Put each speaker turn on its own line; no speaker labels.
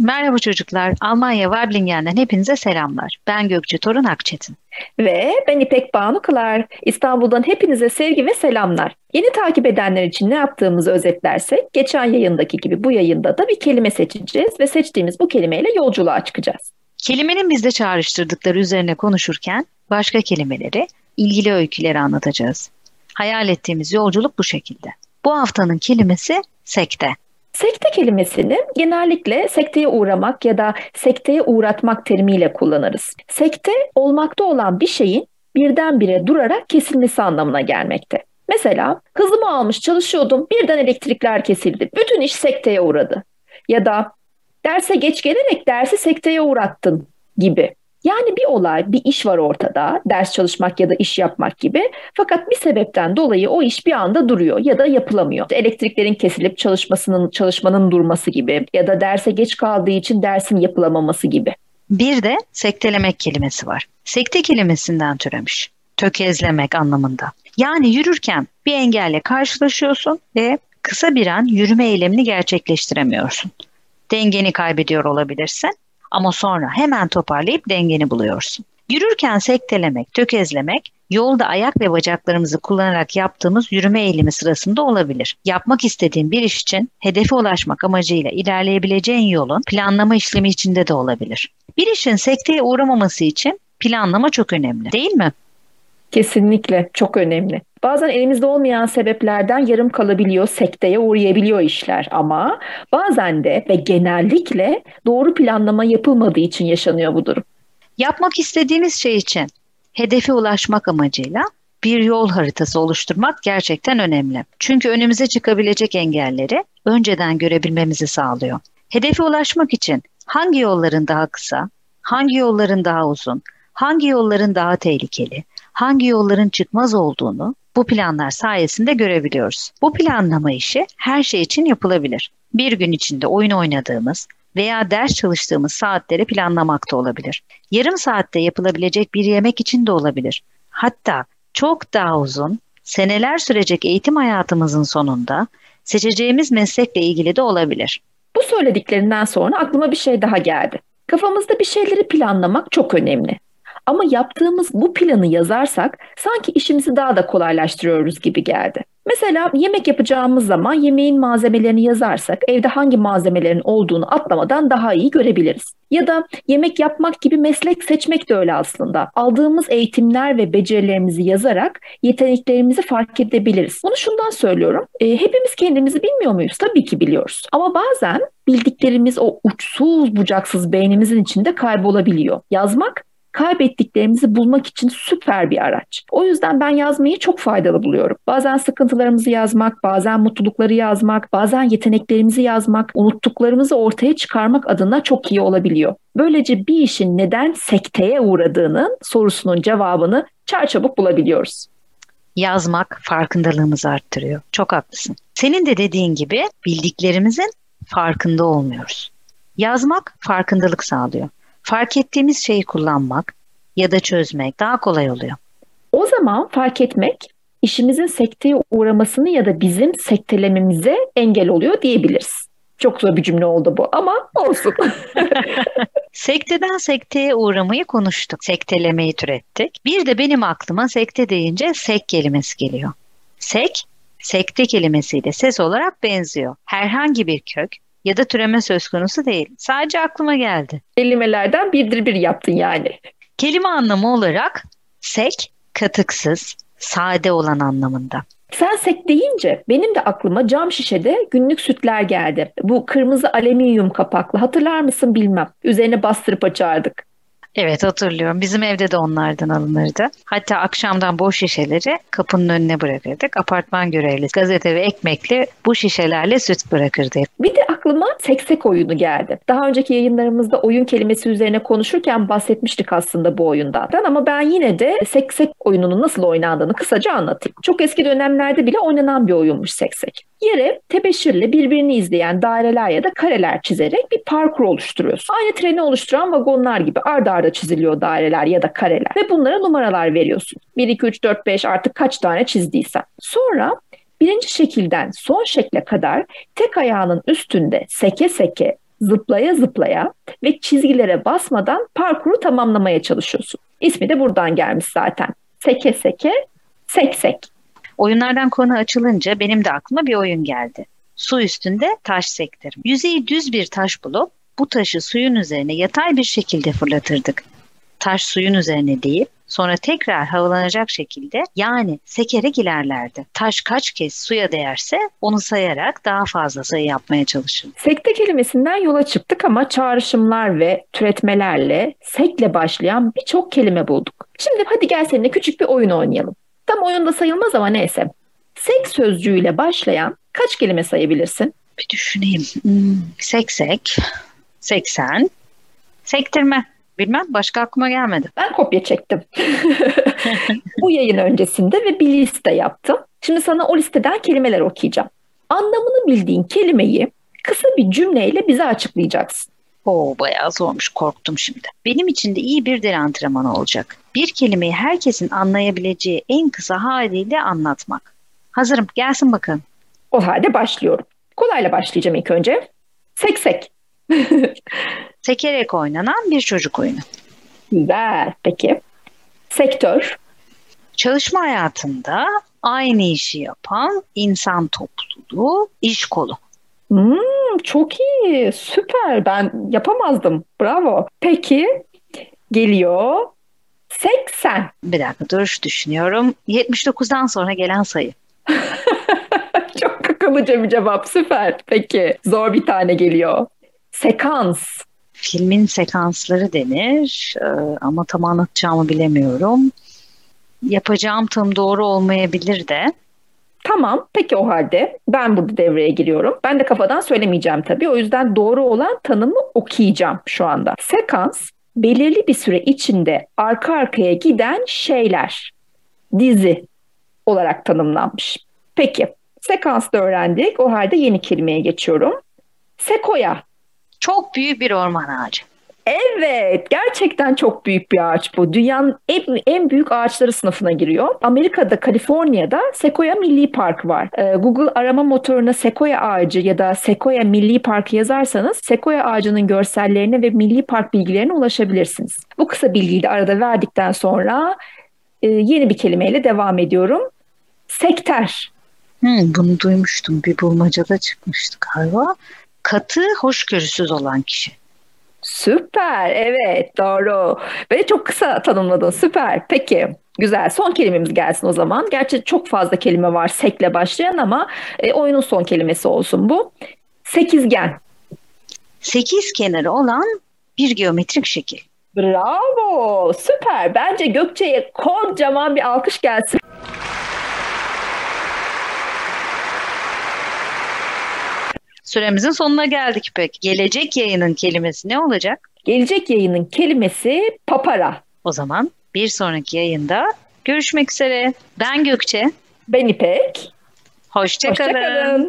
Merhaba çocuklar. Almanya Wablingen'den hepinize selamlar. Ben Gökçe Torun Akçetin.
Ve ben İpek Banu Kılar. İstanbul'dan hepinize sevgi ve selamlar. Yeni takip edenler için ne yaptığımızı özetlersek, geçen yayındaki gibi bu yayında da bir kelime seçeceğiz ve seçtiğimiz bu kelimeyle yolculuğa çıkacağız.
Kelimenin bizde çağrıştırdıkları üzerine konuşurken başka kelimeleri, ilgili öyküleri anlatacağız. Hayal ettiğimiz yolculuk bu şekilde. Bu haftanın kelimesi sekte.
Sekte kelimesini genellikle sekteye uğramak ya da sekteye uğratmak terimiyle kullanırız. Sekte olmakta olan bir şeyin birdenbire durarak kesilmesi anlamına gelmekte. Mesela hızımı almış çalışıyordum birden elektrikler kesildi. Bütün iş sekteye uğradı. Ya da derse geç gelerek dersi sekteye uğrattın gibi. Yani bir olay, bir iş var ortada, ders çalışmak ya da iş yapmak gibi. Fakat bir sebepten dolayı o iş bir anda duruyor ya da yapılamıyor. Elektriklerin kesilip çalışmasının çalışmanın durması gibi ya da derse geç kaldığı için dersin yapılamaması gibi.
Bir de sektelemek kelimesi var. Sekte kelimesinden türemiş. Tökezlemek anlamında. Yani yürürken bir engelle karşılaşıyorsun ve kısa bir an yürüme eylemini gerçekleştiremiyorsun. Dengeni kaybediyor olabilirsin ama sonra hemen toparlayıp dengeni buluyorsun. Yürürken sektelemek, tökezlemek, yolda ayak ve bacaklarımızı kullanarak yaptığımız yürüme eğilimi sırasında olabilir. Yapmak istediğin bir iş için hedefe ulaşmak amacıyla ilerleyebileceğin yolun planlama işlemi içinde de olabilir. Bir işin sekteye uğramaması için planlama çok önemli değil mi?
Kesinlikle çok önemli. Bazen elimizde olmayan sebeplerden yarım kalabiliyor, sekteye uğrayabiliyor işler ama bazen de ve genellikle doğru planlama yapılmadığı için yaşanıyor bu durum.
Yapmak istediğimiz şey için hedefe ulaşmak amacıyla bir yol haritası oluşturmak gerçekten önemli. Çünkü önümüze çıkabilecek engelleri önceden görebilmemizi sağlıyor. Hedefe ulaşmak için hangi yolların daha kısa, hangi yolların daha uzun, hangi yolların daha tehlikeli, hangi yolların çıkmaz olduğunu bu planlar sayesinde görebiliyoruz. Bu planlama işi her şey için yapılabilir. Bir gün içinde oyun oynadığımız veya ders çalıştığımız saatleri planlamak da olabilir. Yarım saatte yapılabilecek bir yemek için de olabilir. Hatta çok daha uzun, seneler sürecek eğitim hayatımızın sonunda seçeceğimiz meslekle ilgili de olabilir.
Bu söylediklerinden sonra aklıma bir şey daha geldi. Kafamızda bir şeyleri planlamak çok önemli. Ama yaptığımız bu planı yazarsak sanki işimizi daha da kolaylaştırıyoruz gibi geldi. Mesela yemek yapacağımız zaman yemeğin malzemelerini yazarsak evde hangi malzemelerin olduğunu atlamadan daha iyi görebiliriz. Ya da yemek yapmak gibi meslek seçmek de öyle aslında. Aldığımız eğitimler ve becerilerimizi yazarak yeteneklerimizi fark edebiliriz. Bunu şundan söylüyorum. E, hepimiz kendimizi bilmiyor muyuz? Tabii ki biliyoruz. Ama bazen bildiklerimiz o uçsuz bucaksız beynimizin içinde kaybolabiliyor. Yazmak kaybettiklerimizi bulmak için süper bir araç. O yüzden ben yazmayı çok faydalı buluyorum. Bazen sıkıntılarımızı yazmak, bazen mutlulukları yazmak, bazen yeteneklerimizi yazmak, unuttuklarımızı ortaya çıkarmak adına çok iyi olabiliyor. Böylece bir işin neden sekteye uğradığının sorusunun cevabını çarçabuk bulabiliyoruz.
Yazmak farkındalığımızı arttırıyor. Çok haklısın. Senin de dediğin gibi bildiklerimizin farkında olmuyoruz. Yazmak farkındalık sağlıyor fark ettiğimiz şeyi kullanmak ya da çözmek daha kolay oluyor.
O zaman fark etmek işimizin sekteye uğramasını ya da bizim sektelememize engel oluyor diyebiliriz. Çok zor bir cümle oldu bu ama olsun.
Sekteden sekteye uğramayı konuştuk. Sektelemeyi türettik. Bir de benim aklıma sekte deyince sek kelimesi geliyor. Sek, sekte kelimesiyle ses olarak benziyor. Herhangi bir kök ya da türeme söz konusu değil. Sadece aklıma geldi.
Kelimelerden birdir bir yaptın yani.
Kelime anlamı olarak sek, katıksız, sade olan anlamında.
Sen sek deyince benim de aklıma cam şişede günlük sütler geldi. Bu kırmızı alüminyum kapaklı hatırlar mısın bilmem. Üzerine bastırıp açardık.
Evet hatırlıyorum. Bizim evde de onlardan alınırdı. Hatta akşamdan boş şişeleri kapının önüne bırakırdık. Apartman görevlisi gazete ve ekmekli bu şişelerle süt bırakırdı.
Bir de aklıma seksek oyunu geldi. Daha önceki yayınlarımızda oyun kelimesi üzerine konuşurken bahsetmiştik aslında bu oyundan. Ama ben yine de seksek oyununun nasıl oynandığını kısaca anlatayım. Çok eski dönemlerde bile oynanan bir oyunmuş seksek. Yere tebeşirle birbirini izleyen daireler ya da kareler çizerek bir parkur oluşturuyorsun. Aynı treni oluşturan vagonlar gibi ardarda arda çiziliyor daireler ya da kareler ve bunlara numaralar veriyorsun. 1, 2, 3, 4, 5 artık kaç tane çizdiysen. Sonra birinci şekilden son şekle kadar tek ayağının üstünde seke seke zıplaya zıplaya ve çizgilere basmadan parkuru tamamlamaya çalışıyorsun. İsmi de buradan gelmiş zaten. Seke seke, sek sek.
Oyunlardan konu açılınca benim de aklıma bir oyun geldi. Su üstünde taş sektirim. Yüzeyi düz bir taş bulup bu taşı suyun üzerine yatay bir şekilde fırlatırdık. Taş suyun üzerine deyip sonra tekrar havalanacak şekilde yani sekerek ilerlerdi. Taş kaç kez suya değerse onu sayarak daha fazla sayı yapmaya çalışırdı.
Sekte kelimesinden yola çıktık ama çağrışımlar ve türetmelerle sekle başlayan birçok kelime bulduk. Şimdi hadi gel seninle küçük bir oyun oynayalım. Tam oyunda sayılmaz ama neyse. Sek sözcüğüyle başlayan kaç kelime sayabilirsin?
Bir düşüneyim. Hmm, seksek, seksen, sektirme. Bilmem başka aklıma gelmedi.
Ben kopya çektim. Bu yayın öncesinde ve bir liste yaptım. Şimdi sana o listeden kelimeler okuyacağım. Anlamını bildiğin kelimeyi kısa bir cümleyle bize açıklayacaksın.
Oo bayağı zormuş korktum şimdi. Benim için de iyi bir dil antrenmanı olacak. Bir kelimeyi herkesin anlayabileceği en kısa haliyle anlatmak. Hazırım gelsin bakalım.
O halde başlıyorum. Kolayla başlayacağım ilk önce. Seksek.
Sekerek oynanan bir çocuk oyunu.
Güzel. Peki. Sektör.
Çalışma hayatında aynı işi yapan insan topluluğu, iş kolu.
Hmm, çok iyi. Süper. Ben yapamazdım. Bravo. Peki. Geliyor. 80.
Bir dakika dur düşünüyorum. 79'dan sonra gelen sayı.
Çok akıllıca bir cevap. Süper. Peki. Zor bir tane geliyor. Sekans.
Filmin sekansları denir ee, ama tam anlatacağımı bilemiyorum. Yapacağım tam doğru olmayabilir de.
Tamam. Peki o halde ben burada devreye giriyorum. Ben de kafadan söylemeyeceğim tabii. O yüzden doğru olan tanımı okuyacağım şu anda. Sekans belirli bir süre içinde arka arkaya giden şeyler. Dizi olarak tanımlanmış. Peki. Sekansta öğrendik. O halde yeni kelimeye geçiyorum. Sekoya.
Çok büyük bir orman ağacı.
Evet, gerçekten çok büyük bir ağaç bu. Dünyanın en, en büyük ağaçları sınıfına giriyor. Amerika'da, Kaliforniya'da Sequoia Milli Park var. Ee, Google arama motoruna Sequoia ağacı ya da Sequoia Milli Park yazarsanız Sequoia ağacının görsellerine ve milli park bilgilerine ulaşabilirsiniz. Bu kısa bilgiyi de arada verdikten sonra e, yeni bir kelimeyle devam ediyorum. Sekter.
Hmm, bunu duymuştum. Bir bulmacada çıkmıştı galiba. Katı, hoşgörüsüz olan kişi.
Süper. Evet doğru. Ve çok kısa tanımladın. Süper. Peki. Güzel. Son kelimemiz gelsin o zaman. Gerçi çok fazla kelime var sekle başlayan ama e, oyunun son kelimesi olsun bu. Sekizgen.
Sekiz kenarı olan bir geometrik şekil.
Bravo. Süper. Bence Gökçe'ye kocaman bir alkış gelsin.
Süremizin sonuna geldik pek. Gelecek yayının kelimesi ne olacak?
Gelecek yayının kelimesi papara.
O zaman bir sonraki yayında görüşmek üzere. Ben Gökçe.
Ben İpek.
Hoşçakalın.
Hoşçakalın.